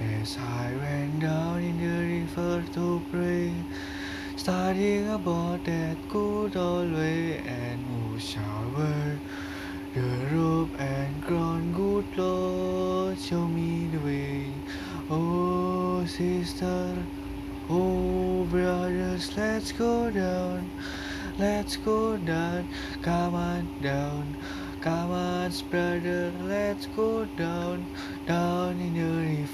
As I went down in the river to pray, studying about that good old way, and who shall wear the robe and crown? Good Lord, show me the way. Oh, sister, oh, brothers, let's go down, let's go down, come on down. Come on, brother, let's go down, down in the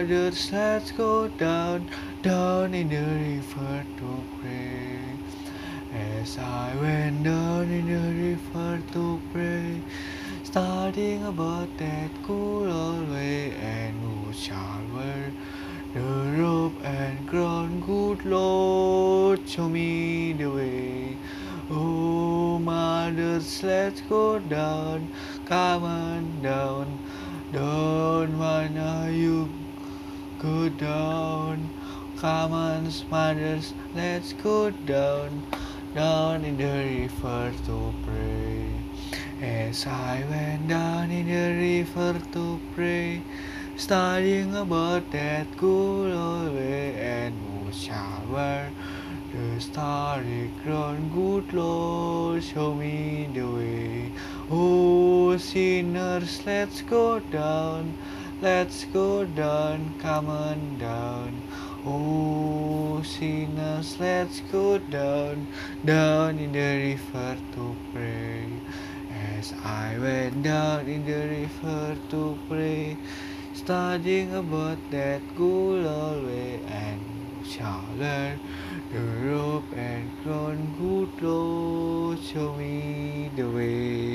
fathers, let's go down, down in the river to pray. As I went down in the river to pray, studying about that good old way, and who shall wear the robe and crown? Good Lord, show me the way. Oh, mothers, let's go down, come on down. Don't wanna you go down. Come on, mothers, let's go down, down in the river to pray. As I went down in the river to pray, studying about that good old way, and who shall wear the starry crown, good Lord, show me the way. Oh, sinners, let's go down, let's go down, come on down. Oh, sinners, let's go down, down in the river to pray. As I went down in the river to pray, studying about that good old way, and shall learn the rope and crown. Good Lord, show me the way.